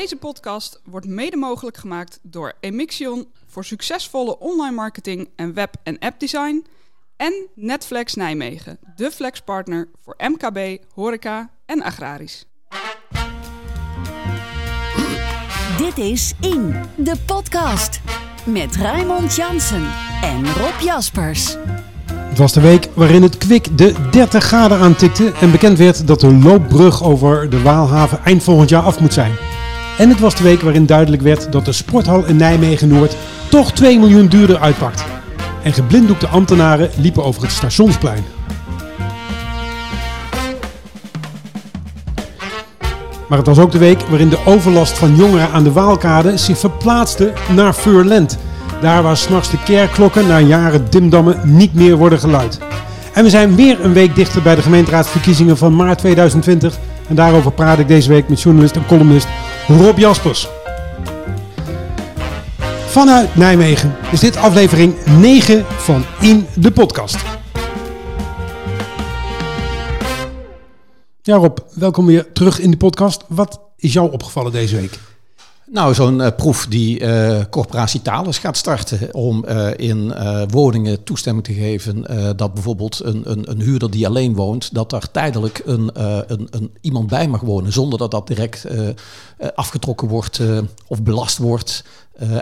Deze podcast wordt mede mogelijk gemaakt door Emixion voor succesvolle online marketing en web- en appdesign. En Netflex Nijmegen, de flexpartner voor MKB, horeca en agrarisch. Dit is In, de podcast. Met Raymond Jansen en Rob Jaspers. Het was de week waarin het kwik de 30 graden aantikte en bekend werd dat de loopbrug over de Waalhaven eind volgend jaar af moet zijn. En het was de week waarin duidelijk werd dat de sporthal in Nijmegen-Noord toch 2 miljoen duurder uitpakt. En geblinddoekte ambtenaren liepen over het stationsplein. Maar het was ook de week waarin de overlast van jongeren aan de Waalkade zich verplaatste naar Furland. Daar waar s'nachts de kerkklokken na jaren dimdammen niet meer worden geluid. En we zijn weer een week dichter bij de gemeenteraadsverkiezingen van maart 2020. En daarover praat ik deze week met journalist en columnist Rob Jaspers. Vanuit Nijmegen is dit aflevering 9 van In de Podcast. Ja Rob, welkom weer terug in de podcast. Wat is jou opgevallen deze week? Nou, zo'n uh, proef die uh, Corporatie Thales gaat starten om uh, in woningen toestemming te geven dat bijvoorbeeld een, een, een, huurder die alleen woont, dat daar tijdelijk een, een iemand bij mag wonen zonder dat dat direct afgetrokken wordt of belast wordt.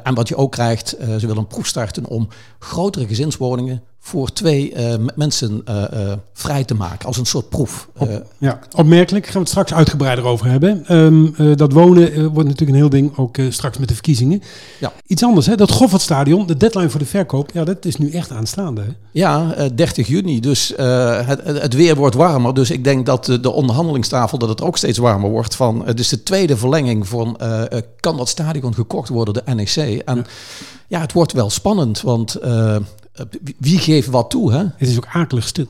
en wat je ook krijgt, ze willen een proef starten om grotere gezinswoningen voor twee uh, mensen uh, uh, vrij te maken, als een soort proef. Op, ja, opmerkelijk. Gaan we het straks uitgebreider over hebben. Um, dat wonen wordt natuurlijk een heel ding, ook straks met de verkiezingen. Ja. Iets anders, hè? dat Goffertstadion, de deadline voor de verkoop, ja, dat is nu echt aanstaande. Hè? Ja, 30 juni, dus het, het, weer wordt warmer. Dus ik denk dat de onderhandelingstafel, dat het ook steeds warmer wordt. Van, het is de tweede verlenging van, kan dat stadion gekocht worden, de NEC? En ja, ja het wordt wel spannend, want wie geeft wat toe? Hè? Het is ook akelig stil.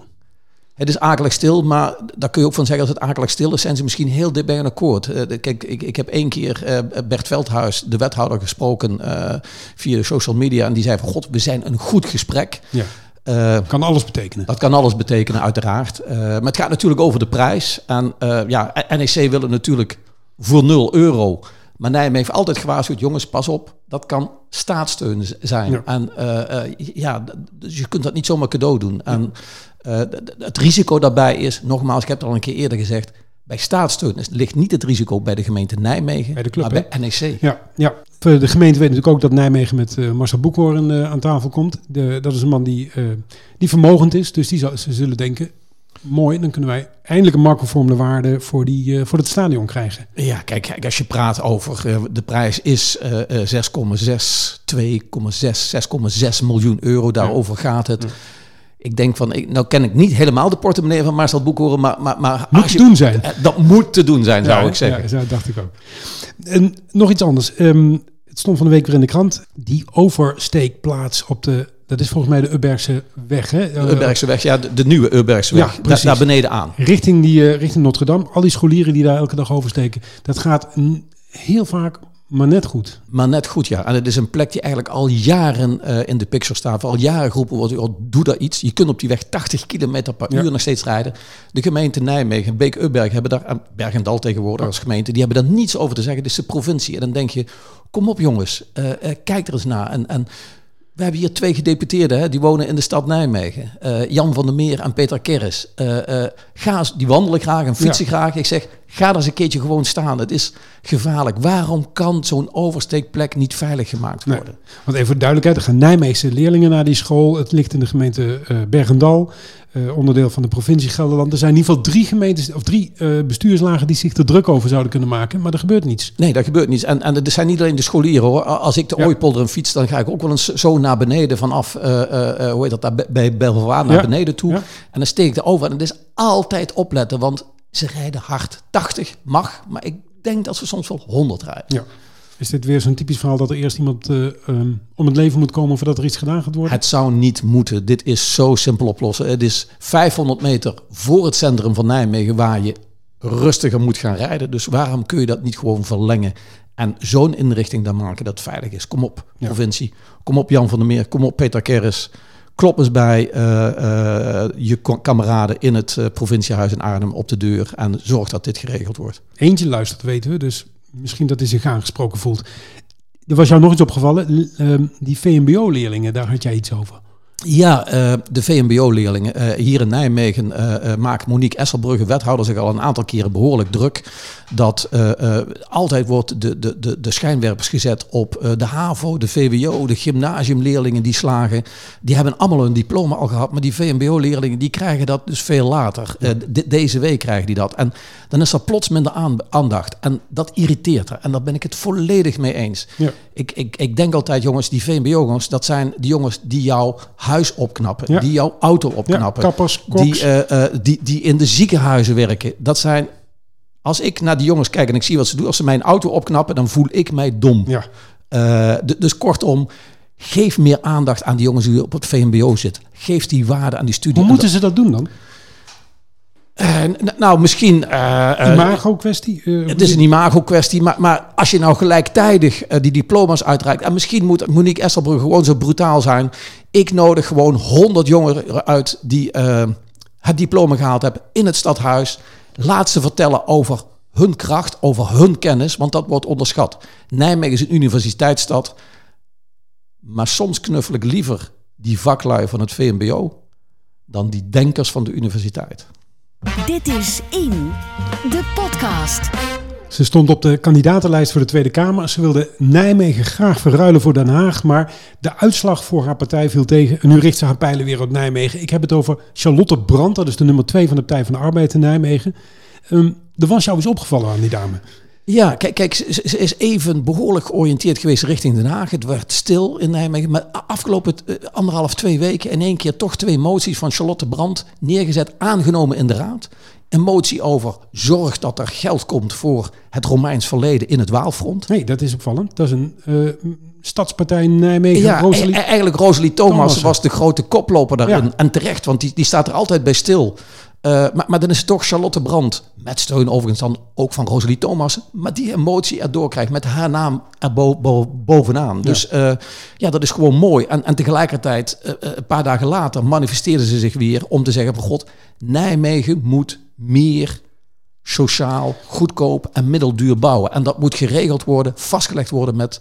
Het is akelig stil, maar daar kun je ook van zeggen als het akelig stil is, zijn ze misschien heel dicht bij een akkoord. Uh, kijk, ik, ik heb één keer uh, Bert Veldhuis, de wethouder, gesproken uh, via de social media. En die zei van, god, we zijn een goed gesprek. Ja. Uh, kan alles betekenen. Dat kan alles betekenen, uiteraard. Uh, maar het gaat natuurlijk over de prijs. En uh, ja, NEC willen natuurlijk voor 0 euro. Maar Nijmegen heeft altijd gewaarschuwd, jongens, pas op, dat kan staatssteun zijn. Ja. En ja, dus je kunt dat niet zomaar cadeau doen. En het risico daarbij is, nogmaals, ik heb het al een keer eerder gezegd, bij staatssteun ligt niet het risico bij de gemeente Nijmegen, bij de club, maar bij NEC. Ja, ja. De gemeente weet natuurlijk ook dat Nijmegen met uh, Marcel Boekhoorn uh, aan tafel komt. De, dat is een man die, uh, die vermogend is, dus die zal, ze zullen denken... Mooi, dan kunnen wij eindelijk een marktconforme waarde voor, die, voor het stadion krijgen. Ja, kijk, kijk als je praat over de prijs is 6,6, 2,6, 6,6 miljoen euro, daarover ja. gaat het. Ja ik denk van, ik, nou ken ik niet helemaal de portemonnee van Marcel Boekhoren, maar, maar, maar moet als je, te doen zijn. Dat moet te doen zijn, zou ik zeggen. Ja, dat dacht ik ook. En nog iets anders. Um, het stond van de week weer in de krant. Die oversteekplaats op de, dat is volgens mij de Ubbergse weg, hè? De Ubbergse weg, ja, de, de nieuwe Ubbergse weg. Ja, daar beneden aan. Richting, die, uh, richting Notre Dame. Al die scholieren die daar elke dag oversteken. Dat gaat heel vaak maar net goed. Maar net goed, ja. En het is een plek die eigenlijk al jaren uh, in de picture staat. Al jaren groepen wordt, doe daar iets. Je kunt op die weg 80 km per uur nog steeds rijden. De gemeente Nijmegen, Beek-Ubberg hebben daar, en Bergendal tegenwoordig als gemeente, die hebben daar niets over te zeggen. Dit is de provincie. En dan denk je, kom op jongens, uh, uh, kijk er eens naar. En, en we hebben hier twee gedeputeerden, hè, die wonen in de stad Nijmegen. Uh, Jan van der Meer en Peter Kerris. Uh, uh, ga, die wandelen graag en fietsen ja. graag. Ik zeg, ga er eens een keertje gewoon staan. Het is gevaarlijk. Waarom kan zo'n oversteekplek niet veilig gemaakt worden? Nee. Want even voor duidelijkheid, er gaan Nijmeegse leerlingen naar die school. Het ligt in de gemeente Bergendal. Uh, onderdeel van de provincie Gelderland. Er zijn in ieder geval drie gemeentes of drie uh, bestuurslagen die zich er druk over zouden kunnen maken, maar er gebeurt niets. Nee, dat gebeurt niets. En, en er zijn niet alleen de scholieren hoor. Als ik de ja. Ooipolder fiets, dan ga ik ook wel eens zo naar beneden vanaf, uh, hoe heet dat, daar bij Belvoir naar ja. beneden toe. Ja. En dan steek ik er over. En het is altijd opletten, want ze rijden hard. 80 mag, maar ik denk dat ze soms wel 100 rijden. Ja. Is dit weer zo'n typisch verhaal dat er eerst iemand uh, um, om het leven moet komen voordat er iets gedaan gaat worden? Het zou niet moeten. Dit is zo simpel oplossen. Het is 500 meter voor het centrum van Nijmegen waar je rustiger moet gaan rijden. Dus waarom kun je dat niet gewoon verlengen en zo'n inrichting dan maken dat veilig is? Kom op, ja. provincie. Kom op, Jan van der Meer. Kom op, Peter Kerris. Klop eens bij uh, uh, je kameraden in het uh, provinciehuis in Arnhem op de deur en zorg dat dit geregeld wordt. Eentje luistert, weten we, dus misschien dat hij zich aangesproken voelt. Er was jou nog iets opgevallen, ehm, die VMBO-leerlingen, daar had jij iets over. Ja, eh, de VMBO-leerlingen eh, hier in Nijmegen eh, eh, maakt Monique Esselbrugge, wethouder, zich al een aantal keren behoorlijk druk. Dat altijd wordt de, de, de, de schijnwerpers gezet op de HAVO, de VWO, de gymnasiumleerlingen die slagen. Die hebben allemaal een diploma al gehad, maar die VMBO-leerlingen die krijgen dat dus veel later. De- deze week krijgen die dat. En dan is er plots minder aan- aandacht. En dat irriteert er. En daar ben ik het volledig mee eens. Ja. Ik, ik, ik denk altijd, jongens, die VMBO-jongens, dat zijn die jongens die jouw huis opknappen, Ja. die jouw auto Ja, opknappen, kappers, die, eh, eh, die, die in de ziekenhuizen werken. Dat zijn, als ik naar die jongens kijk en ik zie wat ze doen, als ze mijn auto opknappen, dan voel ik mij dom. ja. Eh, dus kortom, geef meer aandacht aan die jongens die op het VMBO zitten. Geef die waarde aan die studie. Hoe En moeten ze dat doen dan? Nou, misschien. eh, Imago-kwestie? Het is een imago-kwestie, maar, maar als je nou gelijktijdig die diploma's uitreikt. En misschien moet Monique Esselbrug gewoon zo brutaal zijn. Ik nodig gewoon 100 jongeren uit die eh, het diploma gehaald hebben in het stadhuis. Laat ze vertellen over hun kracht, over hun kennis, want dat wordt onderschat. Nijmegen is een universiteitsstad. Maar soms knuffel ik liever die vaklui van het VMBO dan die denkers van de universiteit. Dit is In, de podcast. Ze stond op de kandidatenlijst voor de Tweede Kamer. Ze wilde Nijmegen graag verruilen voor Den Haag. Maar de uitslag voor haar partij viel tegen. En nu richt ze haar pijlen weer op Nijmegen. Ik heb het over Charlotte Brandt. Dat is de nummer twee van de Partij van de Arbeid in Nijmegen. Ehm er was jou eens opgevallen aan die dame. Ja, kijk, kijk ze, ze is even behoorlijk georiënteerd geweest richting Den Haag. Het werd stil in Nijmegen. Maar afgelopen eh, anderhalf, twee weken in één keer toch twee moties van Charlotte Brandt neergezet, aangenomen in de Raad. Een motie over zorg dat er geld komt voor het Romeins verleden in het Waalfront. Nee, dat is opvallend. Dat is een eh, stadspartij Nijmegen. Ja, Rosalie. e- eigenlijk Rosalie Thomas was de grote koploper daarin. Ja. En terecht, want die, die staat er altijd bij stil. Eh, maar, maar dan is het toch Charlotte Brandt, met steun overigens dan ook van Rosalie Thomas, maar die een motie erdoor krijgt met haar naam er bo- bo- bovenaan. Dus eh, ja, dat is gewoon mooi. En, en tegelijkertijd, een paar dagen later, manifesteerden ze zich weer om te zeggen van god, Nijmegen moet meer sociaal, goedkoop en middelduur bouwen. En dat moet geregeld worden, vastgelegd worden met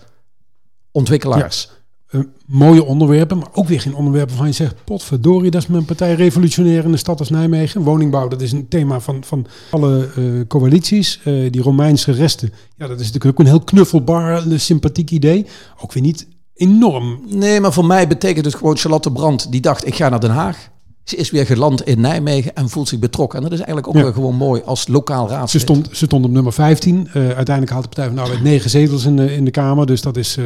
ontwikkelaars. Eh, mooie onderwerpen, maar ook weer geen onderwerpen waarvan je zegt... potverdorie, dat is mijn partij revolutionair in de stad als Nijmegen. Woningbouw, dat is een thema van, van alle eh, coalities. Eh, die Romeinse resten, ja, dat is natuurlijk ook een heel knuffelbaar, sympathiek idee. Ook weer niet enorm. Nee, maar voor mij betekent het gewoon Charlotte Brandt die dacht ik ga naar Den Haag. Ze is weer geland in Nijmegen en voelt zich betrokken. En dat is eigenlijk ook Ja. weer gewoon mooi als lokaal Ze raadslid. stond, ze stond op nummer 15. Eh, uiteindelijk haalt de Partij van de Arbeid negen zetels in de, in de Kamer. Dus dat is, eh,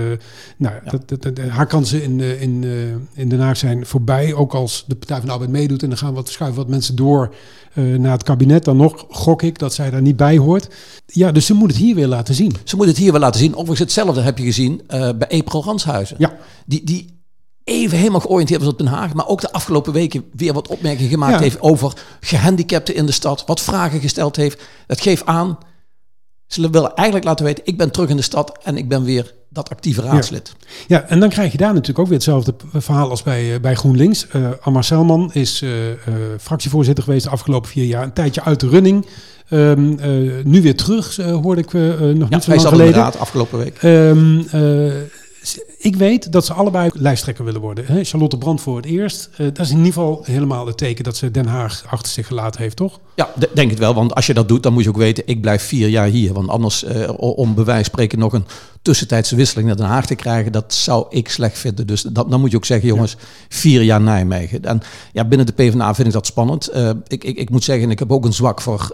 nou, dat, dat, dat- haar kansen in, eh, in, eh, in Den Haag zijn voorbij. Ook als de Partij van de Arbeid meedoet en dan gaan wat, schuiven wat mensen door eh, naar het kabinet. Dan nog gok ik dat zij daar niet bij hoort. Ja, dus ze moet het hier weer laten zien. Ze moet het hier wel laten zien. Overigens hetzelfde heb je gezien eh, bij Epro Ranshuizen. Ja. Die, die even helemaal georiënteerd was op Den Haag. Maar ook de afgelopen weken weer wat opmerkingen gemaakt Ja. heeft over gehandicapten in de stad. Wat vragen gesteld heeft. Dat geeft aan. Ze willen eigenlijk laten weten, ik ben terug in de stad en ik ben weer dat actieve raadslid. Ja, en dan krijg je daar natuurlijk ook weer hetzelfde verhaal als bij, eh, bij GroenLinks. Eh Ammar Selman is eh, fractievoorzitter geweest de afgelopen vier jaar. Een tijdje uit de running. Ehm, eh, nu weer terug, hoorde ik nog Ja, niet zo lang geleden. raad afgelopen week. Ehm, eh, ik weet dat ze allebei lijsttrekker willen worden. Hè? Charlotte Brandt voor het eerst. Eh, dat is in ieder geval helemaal het teken dat ze Den Haag achter zich gelaten heeft, toch? Ja, denk het wel. Want als je dat doet, dan moet je ook weten, ik blijf vier jaar hier. Want anders, eh, om bij wijze van spreken nog een tussentijdse wisseling naar Den Haag te krijgen, dat zou ik slecht vinden. Dus dat, dan moet je ook zeggen, jongens, vier jaar Nijmegen. En ja, binnen de PvdA vind ik dat spannend. Eh, ik, ik, ik moet zeggen, ik heb ook een zwak voor,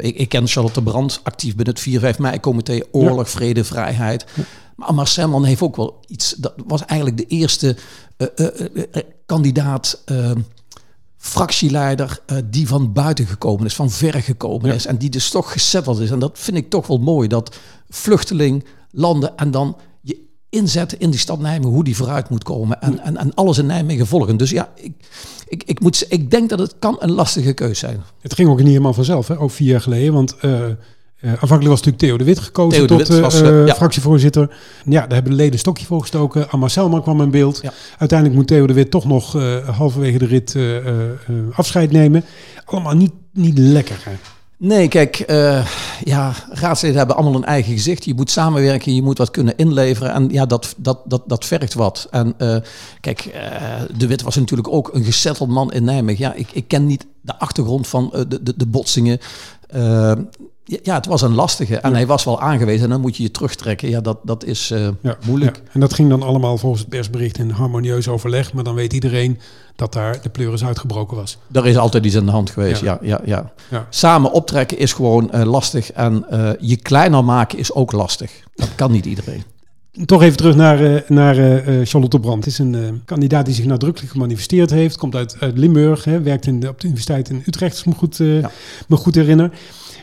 ik, ik ken Charlotte Brandt, actief binnen het 4-5 mei-comité, oorlog, vrede, vrijheid. Maar Marcelman heeft ook wel iets, dat was eigenlijk de eerste eh, eh, eh, kandidaat... eh, fractieleider die van buiten gekomen is, van ver gekomen Ja. is en die dus toch gesetteld is. En dat vind ik toch wel mooi, dat vluchteling landen en dan je inzetten in die stad Nijmegen, hoe die vooruit moet komen en, en, en alles in Nijmegen volgen. Dus ja, ik, ik, ik, moet, ik denk dat het kan een lastige keus zijn. Het ging ook niet helemaal vanzelf, hè? ook vier jaar geleden. Want aanvankelijk was natuurlijk Theo de Wit gekozen Theo de tot Wit eh, was, eh, eh, ja. fractievoorzitter. Ja, daar hebben de leden stokje voor gestoken. Ammar Selman kwam in beeld. Ja. Uiteindelijk moet Theo de Wit toch nog eh, halverwege de rit eh, eh, eh, afscheid nemen. Allemaal niet, niet lekker. Hè? Nee, kijk, eh, ja, raadsleden hebben allemaal een eigen gezicht. Je moet samenwerken, je moet wat kunnen inleveren. En ja, dat, dat, dat, dat vergt wat. En uh, kijk, uh, De Wit was natuurlijk ook een gesetteld man in Nijmegen. Ja, ik, ik ken niet de achtergrond van de, de, de botsingen. Ja, het was een lastige. En hij was wel aangewezen. En dan moet je je terugtrekken. Ja, dat, dat is ja, moeilijk. Ja. En dat ging dan allemaal volgens het persbericht in harmonieus overleg. Maar dan weet iedereen dat daar de pleuris uitgebroken was. Er is altijd iets aan de hand geweest, ja. ja, ja. Samen optrekken is gewoon uh, lastig en uh, je kleiner maken is ook lastig. Dat kan niet iedereen. Toch even terug naar, uh, naar Charlotte Brandt. Het is een kandidaat die zich nadrukkelijk gemanifesteerd heeft. Komt uit, uit Limburg, hè, werkt in de, op de universiteit in Utrecht, als ik me goed, ja. me goed herinner.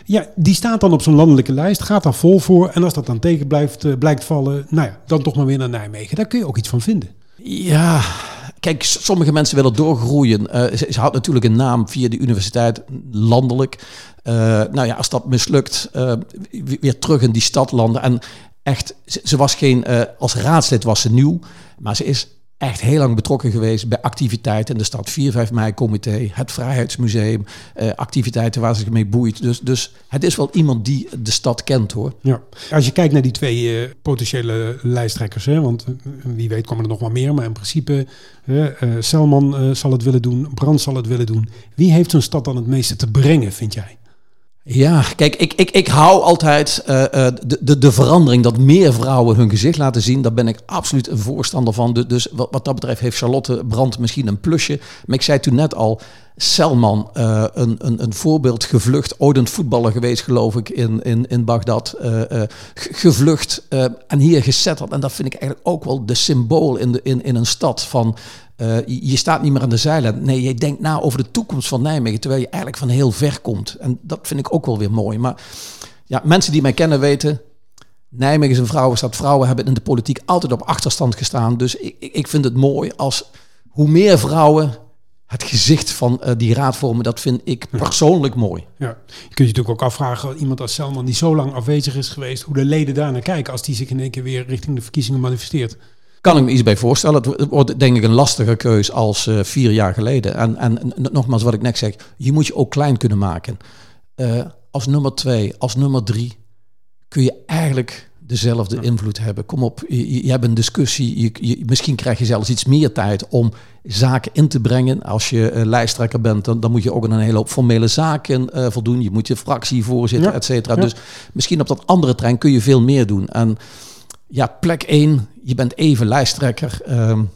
Ja, die staat dan op zo'n landelijke lijst, gaat daar vol voor. En als dat dan tegen blijft, blijkt vallen, nou ja, dan toch maar weer naar Nijmegen. Daar kun je ook iets van vinden. Ja, kijk, sommige mensen willen doorgroeien. Uh, ze, had natuurlijk een naam via de universiteit, landelijk. Uh, nou ja, als dat mislukt, weer terug in die stad landen. En echt, ze, ze was geen, als raadslid was ze nieuw, maar ze is echt heel lang betrokken geweest bij activiteiten in de stad. 4, 5 mei comité, het Vrijheidsmuseum, uh, activiteiten waar ze zich mee boeit. Dus, dus het is wel iemand die de stad kent hoor. Ja. Als je kijkt naar die twee uh, potentiële lijsttrekkers, hè, want uh, wie weet komen er nog wel meer, maar in principe Selman zal het willen doen, Brand zal het willen doen. Wie heeft zo'n stad dan het meeste te brengen, vind jij? Ja, kijk, ik, ik, ik hou altijd uh, de, de, de verandering dat meer vrouwen hun gezicht laten zien. Daar ben ik absoluut een voorstander van. Dus wat, wat dat betreft heeft Charlotte Brandt misschien een plusje. Maar ik zei toen net al, Selman, uh, een, een, een voorbeeld gevlucht, een voetballer geweest geloof ik in, in, in Bagdad, uh, uh, gevlucht en hier gezetteld. En dat vind ik eigenlijk ook wel de symbool in, de, in, in een stad van je staat niet meer aan de zeilen. Nee, je denkt na over de toekomst van Nijmegen, terwijl je eigenlijk van heel ver komt. En dat vind ik ook wel weer mooi. Maar ja, mensen die mij kennen weten, Nijmegen is een vrouwenstad. Vrouwen hebben in de politiek altijd op achterstand gestaan. Dus ik, ik vind het mooi als hoe meer vrouwen het gezicht van uh, die raad vormen, dat vind ik persoonlijk mooi. Ja. Je kunt je natuurlijk ook afvragen, iemand als Selman die zo lang afwezig is geweest, hoe de leden daar naar kijken als die zich in één keer weer richting de verkiezingen manifesteert. Kan ik me iets bij voorstellen. Het wordt denk ik een lastige keus als uh, vier jaar geleden. En, en nogmaals wat ik net zeg, je moet je ook klein kunnen maken. Uh, als nummer twee, als nummer drie kun je eigenlijk dezelfde ja. invloed hebben. Kom op, je, je hebt een discussie. Je, je, misschien krijg je zelfs iets meer tijd om zaken in te brengen. Als je uh, lijsttrekker bent, dan, dan moet je ook een hele hoop formele zaken uh, voldoen. Je moet je fractievoorzitter, ja. et cetera. Ja. Dus misschien op dat andere trein kun je veel meer doen. En ja, plek 1, je bent even lijsttrekker. Um,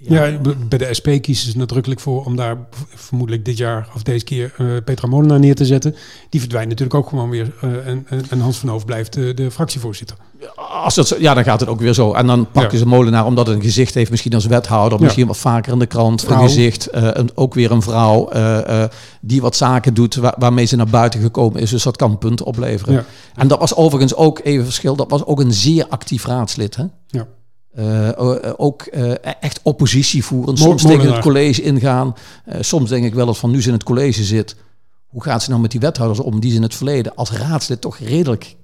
ja. ja. bij de SP kiezen ze nadrukkelijk voor om daar vermoedelijk dit jaar of deze keer uh, Petra Molenaar neer te zetten. Die verdwijnt natuurlijk ook gewoon weer. Uh, en, en Hans van Hoof blijft uh, de fractievoorzitter. Als dat zo, ja, dan gaat het ook weer zo. En dan pakken ja. ze Molenaar omdat het een gezicht heeft, misschien als wethouder, ja. misschien wat vaker in de krant, vrouw. een gezicht. een, ook weer een vrouw die wat zaken doet waar, waarmee ze naar buiten gekomen is. Dus dat kan punten opleveren. En dat was overigens ook even verschil. Dat was ook een zeer actief raadslid. Hè? Ja. Uh, ook uh, echt oppositie voeren. Soms tegen het college ingaan. Uh, soms denk ik wel eens van nu ze in het college zit. Hoe gaat ze nou met die wethouders om die ze in het verleden als raadslid toch redelijk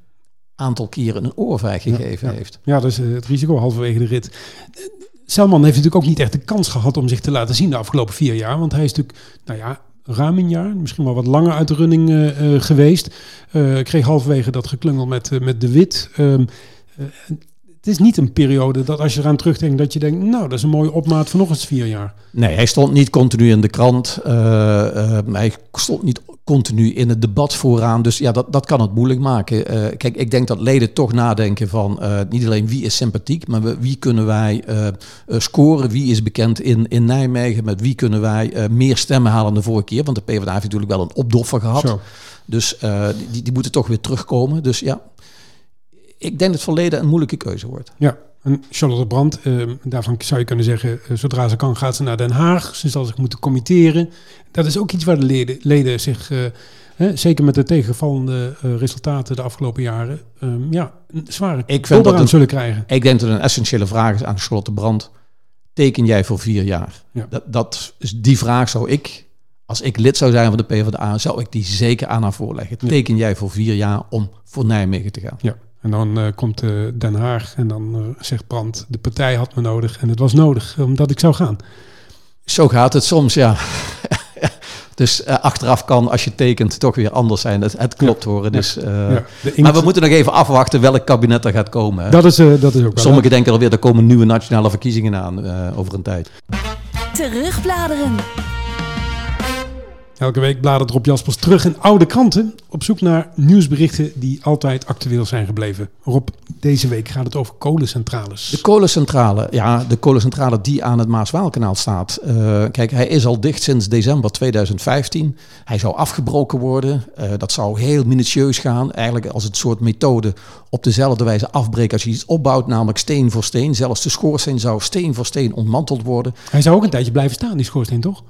aantal keren een oorvijg gegeven ja, ja. heeft? Ja, dat is het risico halverwege de rit. Selman heeft natuurlijk ook niet echt de kans gehad om zich te laten zien de afgelopen vier jaar. Want hij is natuurlijk, nou ja, ruim een jaar, misschien wel wat langer uit de running uh, geweest. Uh, kreeg halverwege dat geklungel met, uh, met De Wit. Um, het is niet een periode dat als je eraan terugdenkt dat je denkt, nou, dat is een mooie opmaat van nog eens vier jaar. Nee, hij stond niet continu in de krant. hij stond niet continu in het debat vooraan. Dus ja, dat, dat kan het moeilijk maken. kijk, ik denk dat leden toch nadenken van niet alleen wie is sympathiek, maar wie kunnen wij scoren? Wie is bekend in, in Nijmegen? Met wie kunnen wij meer stemmen halen dan de vorige keer? Want de PvdA heeft natuurlijk wel een opdoffer gehad. Zo. Dus die, die moeten toch weer terugkomen. Dus ja, ik denk dat het verleden een moeilijke keuze wordt. Ja, en Charlotte Brandt, uh, daarvan zou je kunnen zeggen, uh, zodra ze kan gaat ze naar Den Haag. Ze zal zich moeten committeren. Dat is ook iets waar de leden, leden zich, hè, zeker met de tegenvallende resultaten de afgelopen jaren, um, ja, een zware ik vind dat een, zullen krijgen. Ik denk dat een essentiële vraag is aan Charlotte Brandt. Teken jij voor vier jaar? Ja. Dat, dat is die vraag zou ik, als ik lid zou zijn van de PvdA, zou ik die zeker aan haar voorleggen. Teken jij voor vier jaar om voor Nijmegen te gaan? Ja. En dan uh, komt uh, Den Haag en dan uh, zegt Brand, de partij had me nodig en het was nodig omdat ik zou gaan. Zo gaat het soms, ja. Dus eh, achteraf kan, als je tekent, toch weer anders zijn. Het, het klopt horen. Dus, eh, Ja, de inkt- Maar we moeten nog even afwachten welk kabinet er gaat komen. hè. Dat is, eh, dat is ook wel. Sommigen denken alweer, er komen nieuwe nationale verkiezingen aan eh, over een tijd. Terugbladeren. Elke week bladert Rob Jaspers terug in oude kranten op zoek naar nieuwsberichten die altijd actueel zijn gebleven. Rob, deze week gaat het over kolencentrales. De kolencentrale, ja, de kolencentrale die aan het Maas-Waalkanaal staat. Eh, kijk, hij is al dicht sinds december 2015. Hij zou afgebroken worden. Eh, dat zou heel minutieus gaan. Eigenlijk als het soort methode op dezelfde wijze afbreken als je iets opbouwt, namelijk steen voor steen. Zelfs de schoorsteen zou steen voor steen ontmanteld worden. Hij zou ook een tijdje blijven staan, die schoorsteen, toch?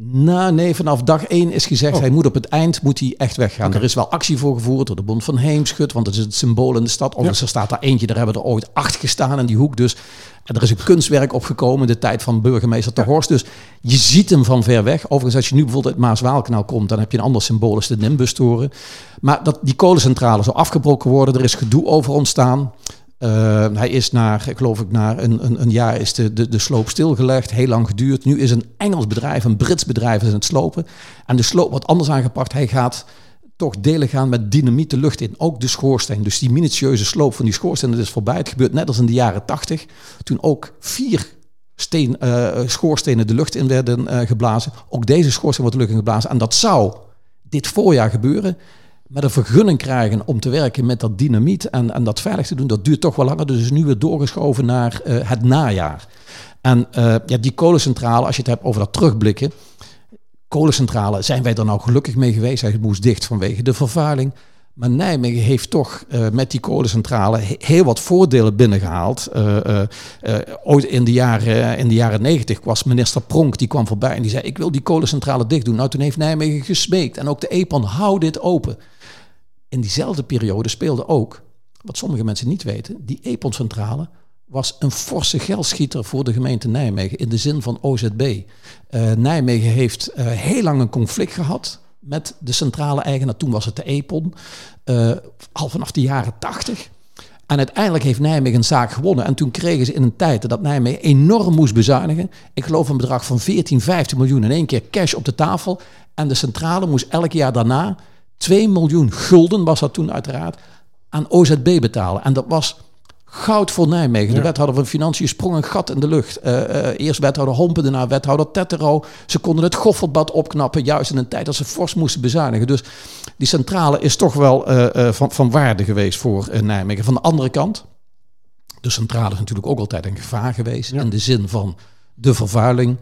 Nou, nee, vanaf dag 1 is gezegd, Oh. hij moet op het eind moet hij echt weggaan. Er is wel actie voor gevoerd door de Bond van Heemschut, want het is het symbool in de stad. Overigens, er staat daar eentje, daar hebben er ooit acht gestaan in die hoek. Dus en er is een kunstwerk opgekomen in de tijd van burgemeester Ter Horst. Dus je ziet hem van ver weg. Overigens, als je nu bijvoorbeeld uit Maas-Waalkanaal komt, dan heb je een ander symbool, is de Nimbustoren. Maar dat, die kolencentrale zou afgebroken worden, er is gedoe over ontstaan. Uh, hij is naar, geloof ik, na een, een, een, jaar is de, de, de sloop stilgelegd. Heel lang geduurd. Nu is een Engels bedrijf, een Brits bedrijf is aan het slopen. En de sloop wordt anders aangepakt. Hij gaat toch delen gaan met dynamiet de lucht in. Ook de schoorsteen. Dus die minutieuze sloop van die schoorsteen, dat is voorbij. Het gebeurt net als in de jaren tachtig. Toen ook vier steen, uh, schoorstenen de lucht in werden uh, geblazen. Ook deze schoorsteen wordt de lucht in geblazen. En dat zou dit voorjaar gebeuren met een vergunning krijgen om te werken met dat dynamiet en, en dat veilig te doen, dat duurt toch wel langer. Dus is nu weer doorgeschoven naar uh, het najaar. En uh, ja, die kolencentrale, als je het hebt over dat terugblikken. Kolencentrale, zijn wij er nou gelukkig mee geweest? Hij moest dicht vanwege de vervuiling. Maar Nijmegen heeft toch uh, met die kolencentrale he heel wat voordelen binnengehaald. Uh, uh, ooit in de, jaren, in de jaren 90 was minister Pronk, die kwam voorbij en die zei: Ik wil die kolencentrale dicht doen. Nou, toen heeft Nijmegen gesmeekt. En ook de EPAN, hou dit open. In diezelfde periode speelde ook, wat sommige mensen niet weten, die EPON-centrale was een forse geldschieter voor de gemeente Nijmegen in de zin van OZB. Nijmegen heeft heel lang een conflict gehad met de centrale eigenaar. Toen was het de EPON, uh, al vanaf de jaren 80. En uiteindelijk heeft Nijmegen een zaak gewonnen. En toen kregen ze in een tijd dat Nijmegen enorm moest bezuinigen. Ik geloof een bedrag van 14, 15 miljoen in één keer cash op de tafel. En de centrale moest elk jaar daarna 2 miljoen gulden, was dat toen uiteraard, aan OZB betalen. En dat was goud voor Nijmegen. De Ja. wethouder van Financiën sprong een gat in de lucht. Uh, uh, eerst wethouder Hompen, daarna wethouder Tettero. Ze konden het Goffertbad opknappen, juist in een tijd dat ze fors moesten bezuinigen. Dus die centrale is toch wel uh, van, van waarde geweest voor Nijmegen. Van de andere kant, de centrale is natuurlijk ook altijd een gevaar geweest. Ja. In de zin van de vervuiling,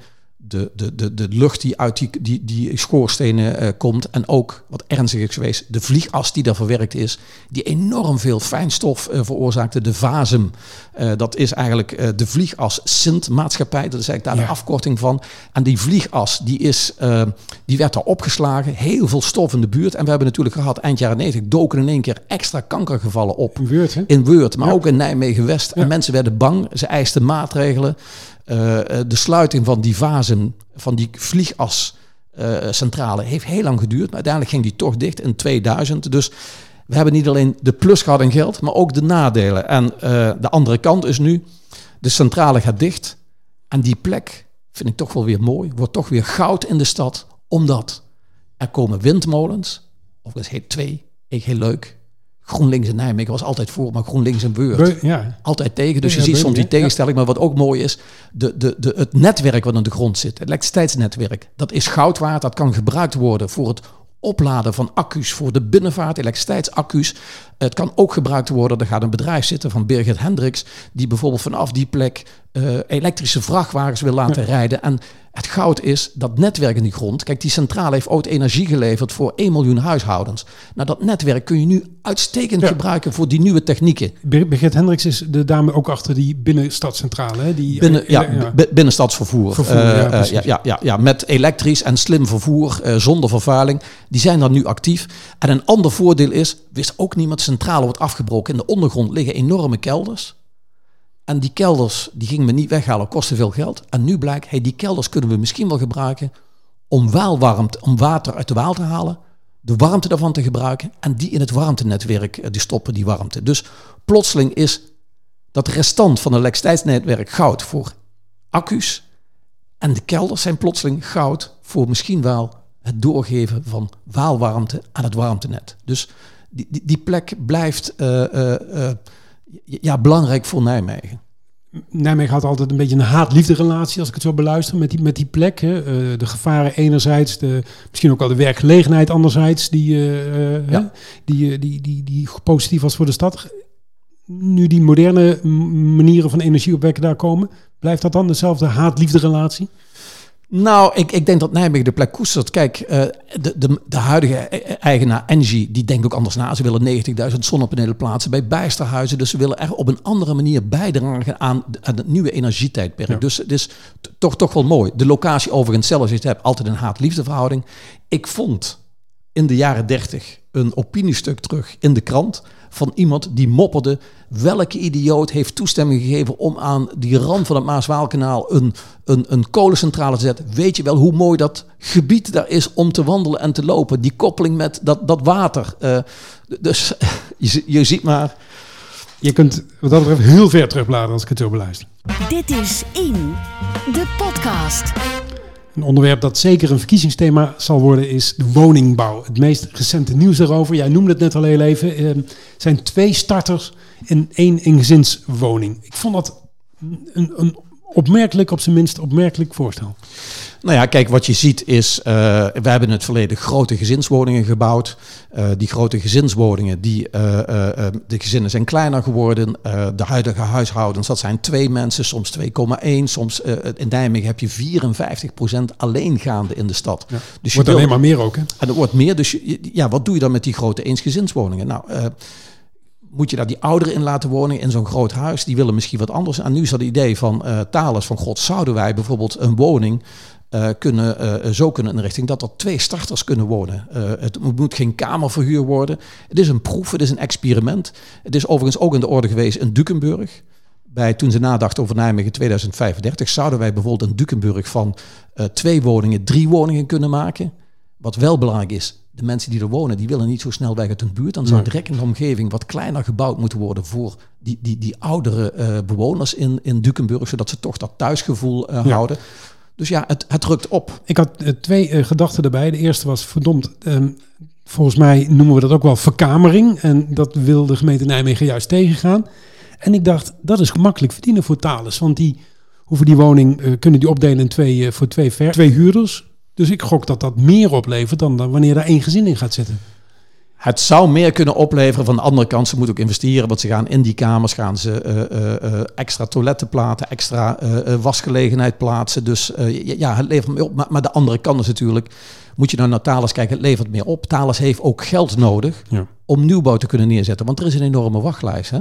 de, de, de, de lucht die uit die, die, die schoorstenen uh, komt. En ook, wat ernstig is geweest, de vliegas die daar verwerkt is. Die enorm veel fijnstof uh, veroorzaakte. De VASM, uh, dat is eigenlijk de vliegas Sint maatschappij. Dat is eigenlijk daar Ja. de afkorting van. En die vliegas, die, is, eh, die werd daar opgeslagen. Heel veel stof in de buurt. En we hebben natuurlijk gehad, eind jaren 90, doken in één keer extra kankergevallen op. Een Weurt, hè? In Weurt, maar Ja. ook in Nijmegen-West. Ja. En mensen werden bang. Ze eisten maatregelen. Uh, de sluiting van die vazen, van die vliegascentrale, uh, heeft heel lang geduurd. Maar uiteindelijk ging die toch dicht in 2000. Dus we hebben niet alleen de plus gehad in geld, maar ook de nadelen. En de andere kant is nu, de centrale gaat dicht. En die plek vind ik toch wel weer mooi. Wordt toch weer goud in de stad. Omdat er komen windmolens. Of dat heet twee. Ik heel leuk. GroenLinks in Nijmegen was altijd voor, maar GroenLinks in Beurt Beu- ja. altijd tegen. Dus Ja, je ziet soms die tegenstelling. Maar wat ook mooi is, de, de, de, het netwerk wat aan de grond zit, het elektriciteitsnetwerk, dat is goud waard. Dat kan gebruikt worden voor het opladen van accu's voor de binnenvaart, elektriciteitsaccu's. Het kan ook gebruikt worden, er gaat een bedrijf zitten van Birgit Hendricks, die bijvoorbeeld vanaf die plek uh, elektrische vrachtwagens wil laten ja. rijden. En het goud is dat netwerk in die grond. Kijk, die centrale heeft ooit energie geleverd voor 1 miljoen huishoudens. Nou, dat netwerk kun je nu uitstekend Ja. gebruiken voor die nieuwe technieken. Bir- Birgit Hendricks is de dame ook achter die binnenstadcentrale. Hè? Die, Binnen, eh, ja, ja. b- binnenstadsvervoer. Vervoer, Eh, ja, eh, ja, ja, ja, met elektrisch en slim vervoer eh, zonder vervuiling. Die zijn dan nu actief. En een ander voordeel is, wist ook niemand, centrale wordt afgebroken. In de ondergrond liggen enorme kelders. En die kelders, die gingen we niet weghalen, kosten veel geld. En nu blijkt, hey, die kelders kunnen we misschien wel gebruiken om waalwarmte, om water uit de waal te halen. De warmte daarvan te gebruiken en die in het warmtenetwerk eh, die stoppen, die warmte. Dus plotseling is dat restant van het elektriciteitsnetwerk goud voor accu's. En de kelders zijn plotseling goud voor misschien wel het doorgeven van waalwarmte aan het warmtenet. Dus die, die, die plek blijft uh, uh, ja, belangrijk voor Nijmegen. Nijmegen had altijd een beetje een haat-liefde relatie, als ik het zo beluister, met die, met die plek. Hè. Uh, de gevaren enerzijds, de, misschien ook wel de werkgelegenheid anderzijds, die, uh, ja. die, die, die, die positief was voor de stad. Nu die moderne manieren van energie opwekken daar komen, blijft dat dan dezelfde haat-liefde relatie? Nou, ik, ik denk dat Nijmegen de plek koestert. Kijk, uh, de, de, de huidige eigenaar Engie, die denkt ook anders na. Ze willen 90.000 zonnepanelen plaatsen bij bijsterhuizen. Dus ze willen er op een andere manier bijdragen aan, aan het nieuwe energietijdperk. Ja. Dus het is toch, toch wel mooi. De locatie overigens zelf, als je het hebt, altijd een haat-liefde verhouding. Ik vond in de jaren 30 een opiniestuk terug in de krant van iemand die mopperde. Welke idioot heeft toestemming gegeven om aan die rand van het Maaswaalkanaal een, een, een kolencentrale te zetten? Weet je wel hoe mooi dat gebied daar is om te wandelen en te lopen? Die koppeling met dat, dat water. Uh, dus je, je ziet maar. Je kunt wat dat betreft heel ver terugbladeren als ik het zo beluister. Dit is In, de podcast. Een onderwerp dat zeker een verkiezingsthema zal worden is de woningbouw. Het meest recente nieuws daarover, jij noemde het net al heel even, uh, zijn twee starters in één ingezinswoning. Ik vond dat een, een opmerkelijk, op zijn minst opmerkelijk voorstel. Nou ja, kijk, wat je ziet is, uh, we hebben in het verleden grote gezinswoningen gebouwd. Uh, die grote gezinswoningen, die, uh, de gezinnen zijn kleiner geworden. de huidige huishoudens, dat zijn twee mensen, soms 2,1. Soms in Nijmegen heb je 54% alleengaande in de stad. Ja. Dus wordt alleen maar meer ook, hè? En er wordt meer, dus ja, wat doe je dan met die grote eensgezinswoningen? Nou moet je daar die ouderen in laten wonen in zo'n groot huis? Die willen misschien wat anders. En nu is dat idee van uh, van God, zouden wij bijvoorbeeld een woning uh, kunnen, uh, zo kunnen inrichten dat er twee starters kunnen wonen. het moet geen kamerverhuur worden. Het is een proef, het is een experiment. Het is overigens ook in de orde geweest in Dukenburg. Bij, toen ze nadachten over Nijmegen 2035, zouden wij bijvoorbeeld in Dukenburg van twee woningen drie woningen kunnen maken. Wat wel belangrijk is, de mensen die er wonen, die willen niet zo snel weg uit hun buurt. Dan zou direct in de omgeving wat kleiner gebouwd moeten worden voor die, die, die oudere uh, bewoners in, in Dukenburg, zodat ze toch dat thuisgevoel uh, ja. houden. Dus ja, het, het rukt op. Ik had uh, twee gedachten erbij. De eerste was, verdomd, um, volgens mij noemen we dat ook wel verkamering. En dat wil de gemeente Nijmegen juist tegengaan. En ik dacht, dat is gemakkelijk verdienen voor Thales. Want die hoeven die woning, kunnen die opdelen in twee, voor twee, ver, twee huurders dus ik gok dat dat meer oplevert dan, dan wanneer daar één gezin in gaat zitten. Het zou meer kunnen opleveren. Van de andere kant, ze moeten ook investeren. Want ze gaan in die kamers gaan ze uh, uh, extra toiletten plaatsen, extra uh, wasgelegenheid plaatsen. Dus ja, het levert meer op. Maar, maar, de andere kant is natuurlijk, moet je nou naar Thales kijken, het levert meer op. Thales heeft ook geld nodig ja. om nieuwbouw te kunnen neerzetten. Want er is een enorme wachtlijst. Hè?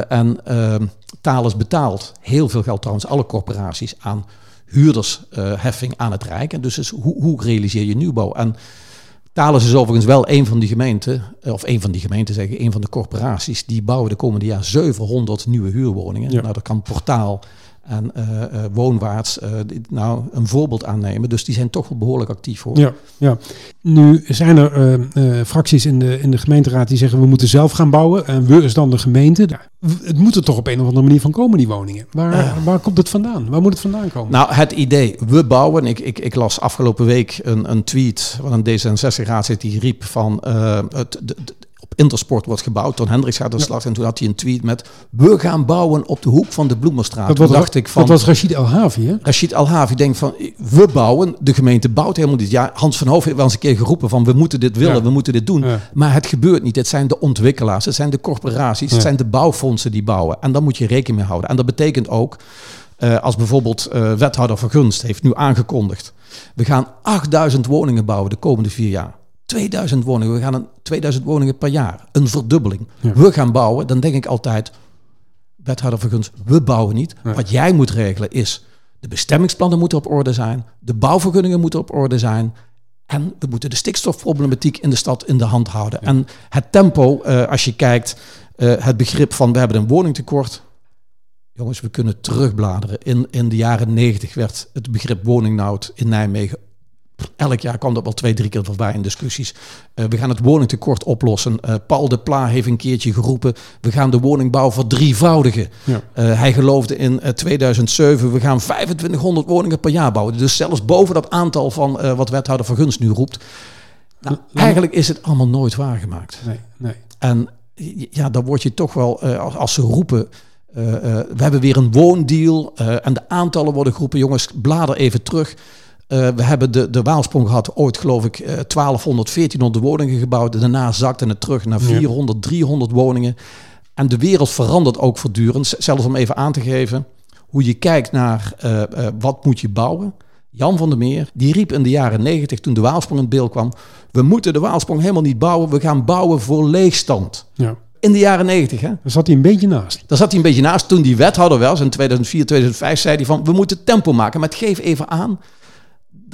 en ehm, Thales betaalt heel veel geld trouwens, alle corporaties aan huurdersheffing aan het Rijk. En dus is, hoe, hoe realiseer je nieuwbouw? En Thales is overigens wel een van die gemeenten, eh, of een van die gemeenten zeggen, een van de corporaties, die bouwen de komende jaar 700 nieuwe huurwoningen. Ja. Nou, dat kan Portaal en uh, uh, woonwaarts uh, nou een voorbeeld aannemen. Dus die zijn toch wel behoorlijk actief hoor. Ja, ja. Nu zijn er fracties in de, in de gemeenteraad die zeggen we moeten zelf gaan bouwen. En we is dan de gemeente. Het moet er toch op een of andere manier van komen, die woningen. Waar, waar komt het vandaan? Waar moet het vandaan komen? Nou, het idee, we bouwen. Ik, ik, ik las afgelopen week een, een tweet van een D66-raadslid die riep van het, de, Intersport wordt gebouwd. Ton Hendricks gaat de slag. En toen had hij een tweet met... We gaan bouwen op de hoek van de Bloemenstraat. Dat, was, dacht ik van, dat was Rashid Al-Havi, hè? Rashid Al-Havi denkt van... We bouwen. De gemeente bouwt helemaal niet. Ja, Hans van Hoofd heeft wel eens een keer geroepen van... We moeten dit willen, ja. we moeten dit doen. Ja. Maar het gebeurt niet. Het zijn de ontwikkelaars. Het zijn de corporaties. Ja. Het zijn de bouwfondsen die bouwen. En daar moet je rekening mee houden. En dat betekent ook... Uh, als bijvoorbeeld uh, wethouder Vergunst heeft nu aangekondigd... We gaan 8000 woningen bouwen de komende vier jaar. 2000 woningen. We gaan een 2000 woningen per jaar. Een verdubbeling. Ja. We gaan bouwen. Dan denk ik altijd, wethouder vergunst, we bouwen niet. Ja. Wat jij moet regelen is, de bestemmingsplannen moeten op orde zijn. De bouwvergunningen moeten op orde zijn. En we moeten de stikstofproblematiek in de stad in de hand houden. Ja. En het tempo, uh, als je kijkt, uh, het begrip van we hebben een woningtekort. Jongens, we kunnen terugbladeren. In, in de jaren 90 werd het begrip woningnood in Nijmegen elk jaar kwam dat wel twee, drie keer voorbij in discussies. Uh, we gaan het woningtekort oplossen. Uh, Paul de Pla heeft een keertje geroepen, we gaan de woningbouw verdrievoudigen. Ja. Uh, hij geloofde in 2007, we gaan 2500 woningen per jaar bouwen. Dus zelfs boven dat aantal van wat wethouder Vergunst nu roept. Nou, eigenlijk is het allemaal nooit waargemaakt. Nee, nee. En ja, dan word je toch wel, als, als ze roepen... we hebben weer een woondeal en de aantallen worden geroepen. Jongens, blader even terug. Uh, we hebben de, de Waalsprong gehad, ooit geloof ik, uh, 1200, 1400 woningen gebouwd. Daarna zakte het terug naar 400, 300 woningen. En de wereld verandert ook voortdurend. Zelfs om even aan te geven hoe je kijkt naar uh, wat moet je bouwen. Jan van der Meer, die riep in de jaren 90 toen de Waalsprong in beeld kwam. We moeten de Waalsprong helemaal niet bouwen, we gaan bouwen voor leegstand. Ja. In de jaren 90, hè? Daar zat hij een beetje naast. Daar zat hij een beetje naast. Toen die wethouder was, in 2004, 2005, zei hij van... we moeten tempo maken. Maar het geef even aan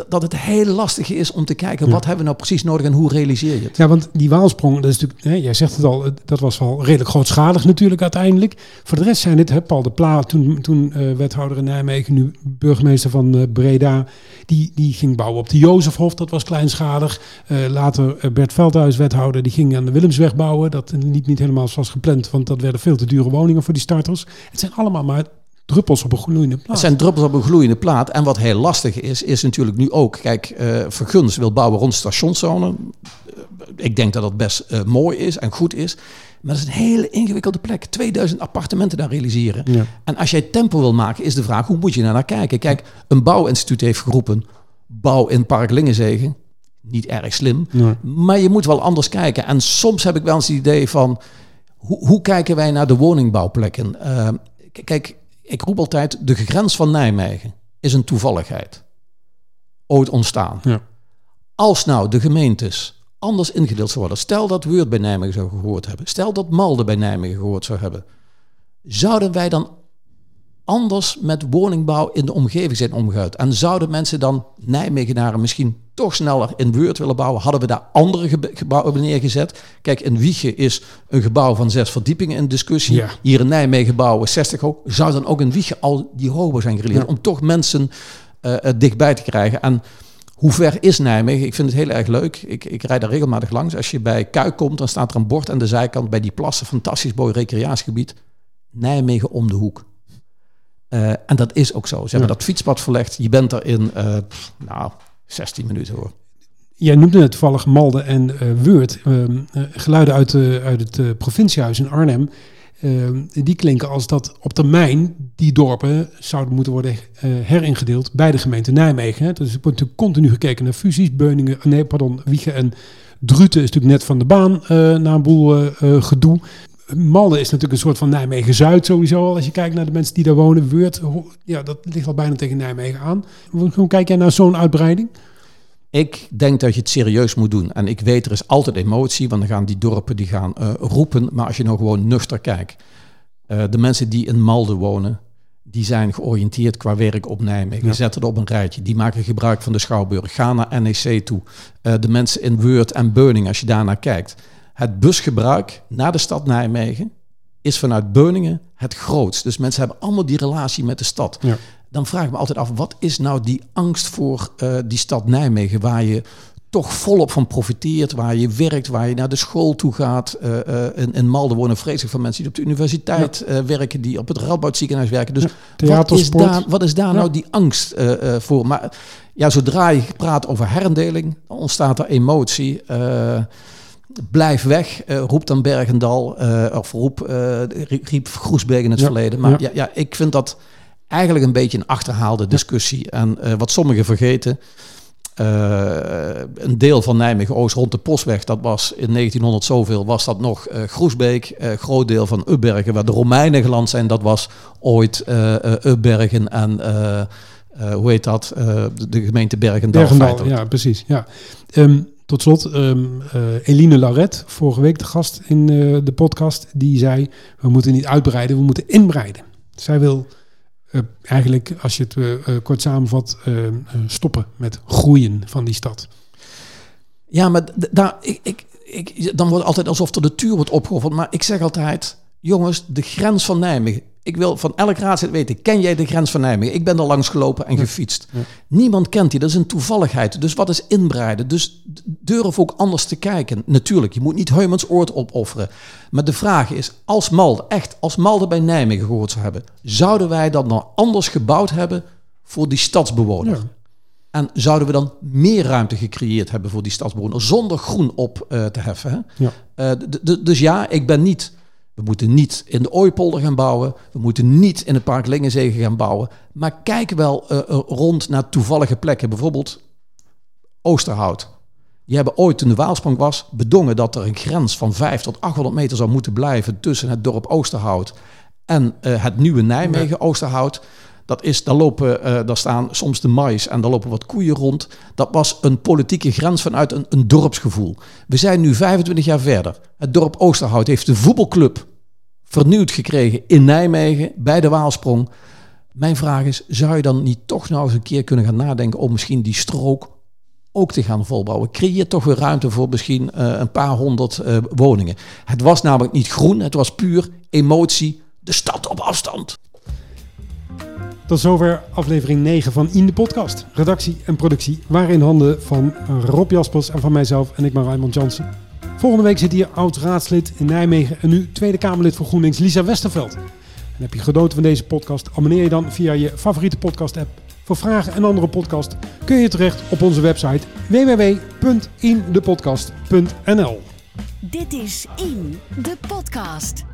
dat het heel lastig is om te kijken wat hebben we nou precies nodig en hoe realiseer je het. Ja, want die waalsprong, dat is natuurlijk, hè, jij zegt het al, dat was wel redelijk grootschalig natuurlijk uiteindelijk. Voor de rest zijn het, hè, Paul de Pla, toen, toen uh, wethouder in Nijmegen, nu burgemeester van uh, Breda, die, die ging bouwen op de Jozefhof, dat was kleinschalig. Uh, later Bert Veldhuis, wethouder, die ging aan de Willemsweg bouwen. Dat liep niet helemaal zoals gepland, want dat werden veel te dure woningen voor die starters. Het zijn allemaal maar druppels op een gloeiende plaat. Het zijn druppels op een gloeiende plaat. En wat heel lastig is, is natuurlijk nu ook... Kijk, uh, Verguns wil bouwen rond stationszone. Uh, ik denk dat dat best uh, mooi is en goed is. Maar dat is een hele ingewikkelde plek. 2000 appartementen daar realiseren. Ja. En als jij tempo wil maken, is de vraag... hoe moet je daar naar kijken? Kijk, een bouwinstituut heeft geroepen... bouw in Park Lingenzegen. Niet erg slim. Nee. Maar je moet wel anders kijken. En soms heb ik wel eens het idee van... hoe, hoe kijken wij naar de woningbouwplekken? kijk, ik roep altijd, de grens van Nijmegen is een toevalligheid. Ooit ontstaan. Ja. Als nou de gemeentes anders ingedeeld zouden worden. Stel dat Weert bij Nijmegen zou gehoord hebben. Stel dat Malden bij Nijmegen gehoord zou hebben. Zouden wij dan anders met woningbouw in de omgeving zijn omgegaan? En zouden mensen dan Nijmegenaren misschien toch sneller in Weert willen bouwen? Hadden we daar andere gebouwen neergezet? Kijk, in Wiegen is een gebouw van zes verdiepingen in discussie. Hier in Nijmegen bouwen 60 hoog. Zou dan ook in Wiegen al die hoger zijn gereleerd? Om toch mensen uh, dichtbij te krijgen. En hoe ver is Nijmegen? Ik vind het heel erg leuk. Ik, ik rijd daar regelmatig langs. Als je bij Kuik komt, dan staat er een bord aan de zijkant bij die plassen. Fantastisch mooi recreatiegebied. Nijmegen om de hoek. Uh, en dat is ook zo. Ze hebben dat fietspad verlegd. Je bent er in, uh, nou, 16 minuten hoor. Jij noemde het toevallig Malde en uh, Weurt. Ehm, geluiden uit, uit het provinciehuis in Arnhem. Ehm, die klinken als dat op termijn die dorpen zouden moeten worden heringedeeld bij de gemeente Nijmegen. Hè. Dus er wordt natuurlijk continu gekeken naar fusies. Beuningen, nee, pardon, Wiegen en Druten is natuurlijk net van de baan na een boel gedoe. Malden is natuurlijk een soort van Nijmegen-Zuid sowieso al. Als je kijkt naar de mensen die daar wonen. Weurt, ja, dat ligt al bijna tegen Nijmegen aan. Hoe kijk jij naar zo'n uitbreiding? Ik denk dat je het serieus moet doen. En ik weet, er is altijd emotie, want dan gaan die dorpen die gaan uh, roepen. Maar als je nou gewoon nuchter kijkt. Uh, de mensen die in Malden wonen, die zijn georiënteerd qua werk op Nijmegen. Ja. Zetten er op een rijtje. Die maken gebruik van de Schouwburg. Ga naar NEC toe. Uh, de mensen in Weurt en Beuning, als je daarnaar kijkt het busgebruik naar de stad Nijmegen is vanuit Beuningen het grootst. Dus mensen hebben allemaal die relatie met de stad. Ja. Dan vraag ik me altijd af, wat is nou die angst voor uh, die stad Nijmegen, waar je toch volop van profiteert, waar je werkt, waar je naar de school toe gaat. Uh, uh, in, in Malden wonen vreselijk van mensen die op de universiteit ja. werken, die op het Radboud ziekenhuis werken. Dus ja, wat, is daar, wat is daar nou die angst voor? Maar ja, zodra je praat over herindeling, ontstaat er emotie blijf weg, uh, roept dan Bergendal, uh, of roep, uh, riep Groesbeek in het verleden. Maar ja. ja. ik vind dat eigenlijk een beetje een achterhaalde discussie. En wat sommigen vergeten, een deel van Nijmegen-Oost rond de Postweg, dat was in 1900 zoveel, was dat nog Groesbeek. groot deel van Ubbergen, waar de Romeinen geland zijn, dat was ooit Ubbergen en... hoe heet dat? de gemeente Bergendal. Bergendal, ja, precies. Ja. Um, tot slot, um, uh, Eline Lauret, vorige week de gast in uh, de podcast, die zei: We moeten niet uitbreiden, we moeten inbreiden. Zij wil uh, eigenlijk, als je het kort samenvat, stoppen met groeien van die stad. Ja, maar daar, ik, ik, ik, dan wordt altijd alsof er de tuur wordt opgeofferd. Maar ik zeg altijd: jongens, de grens van Nijmegen Ik wil van elk raadslid weten, ken jij de grens van Nijmegen? Ik ben er langs gelopen en gefietst. Niemand kent die, dat is een toevalligheid. Dus wat is inbreiden? Dus durf ook anders te kijken. Natuurlijk, je moet niet Heumans oord opofferen. Maar de vraag is, als Malde, echt, als Malde bij Nijmegen gehoord zou hebben... zouden wij dat nou anders gebouwd hebben voor die stadsbewoner? Ja. En zouden we dan meer ruimte gecreëerd hebben voor die stadsbewoner zonder groen op eh, te heffen? Hè? Eh, dus ja, ik ben niet. We moeten niet in de Ooipolder gaan bouwen. We moeten niet in het Park Lingenzegen gaan bouwen. Maar kijk wel eh, eh, rond naar toevallige plekken. Bijvoorbeeld Oosterhout. Die hebben ooit toen de Waalsprong was bedongen dat er een grens van 5 tot 800 meter zou moeten blijven tussen het dorp Oosterhout en eh, het nieuwe Nijmegen Oosterhout. Dat is, daar, lopen, eh, daar staan soms de mais en daar lopen wat koeien rond. Dat was een politieke grens vanuit een, een dorpsgevoel. We zijn nu 25 jaar verder. Het dorp Oosterhout heeft de voetbalclub vernieuwd gekregen in Nijmegen bij de Waalsprong. Mijn vraag is, zou je dan niet toch nou eens een keer kunnen gaan nadenken om misschien die strook ook te gaan volbouwen? Creëer toch weer ruimte voor misschien eh, een paar honderd eh, woningen. Het was namelijk niet groen, het was puur emotie, de stad op afstand. Tot zover aflevering 9 van In de Podcast. Redactie en productie waren in handen van Rob Jaspers en van mijzelf en ik ben Raymond Jansen. Volgende week zit hier oud-raadslid in Nijmegen en nu Tweede Kamerlid voor GroenLinks Lisa Westerveld. En heb je genoten van deze podcast, abonneer je dan via je favoriete podcast-app. Voor vragen en andere podcasts kun je terecht op onze website www.indepodcast.nl. Dit is In, de podcast.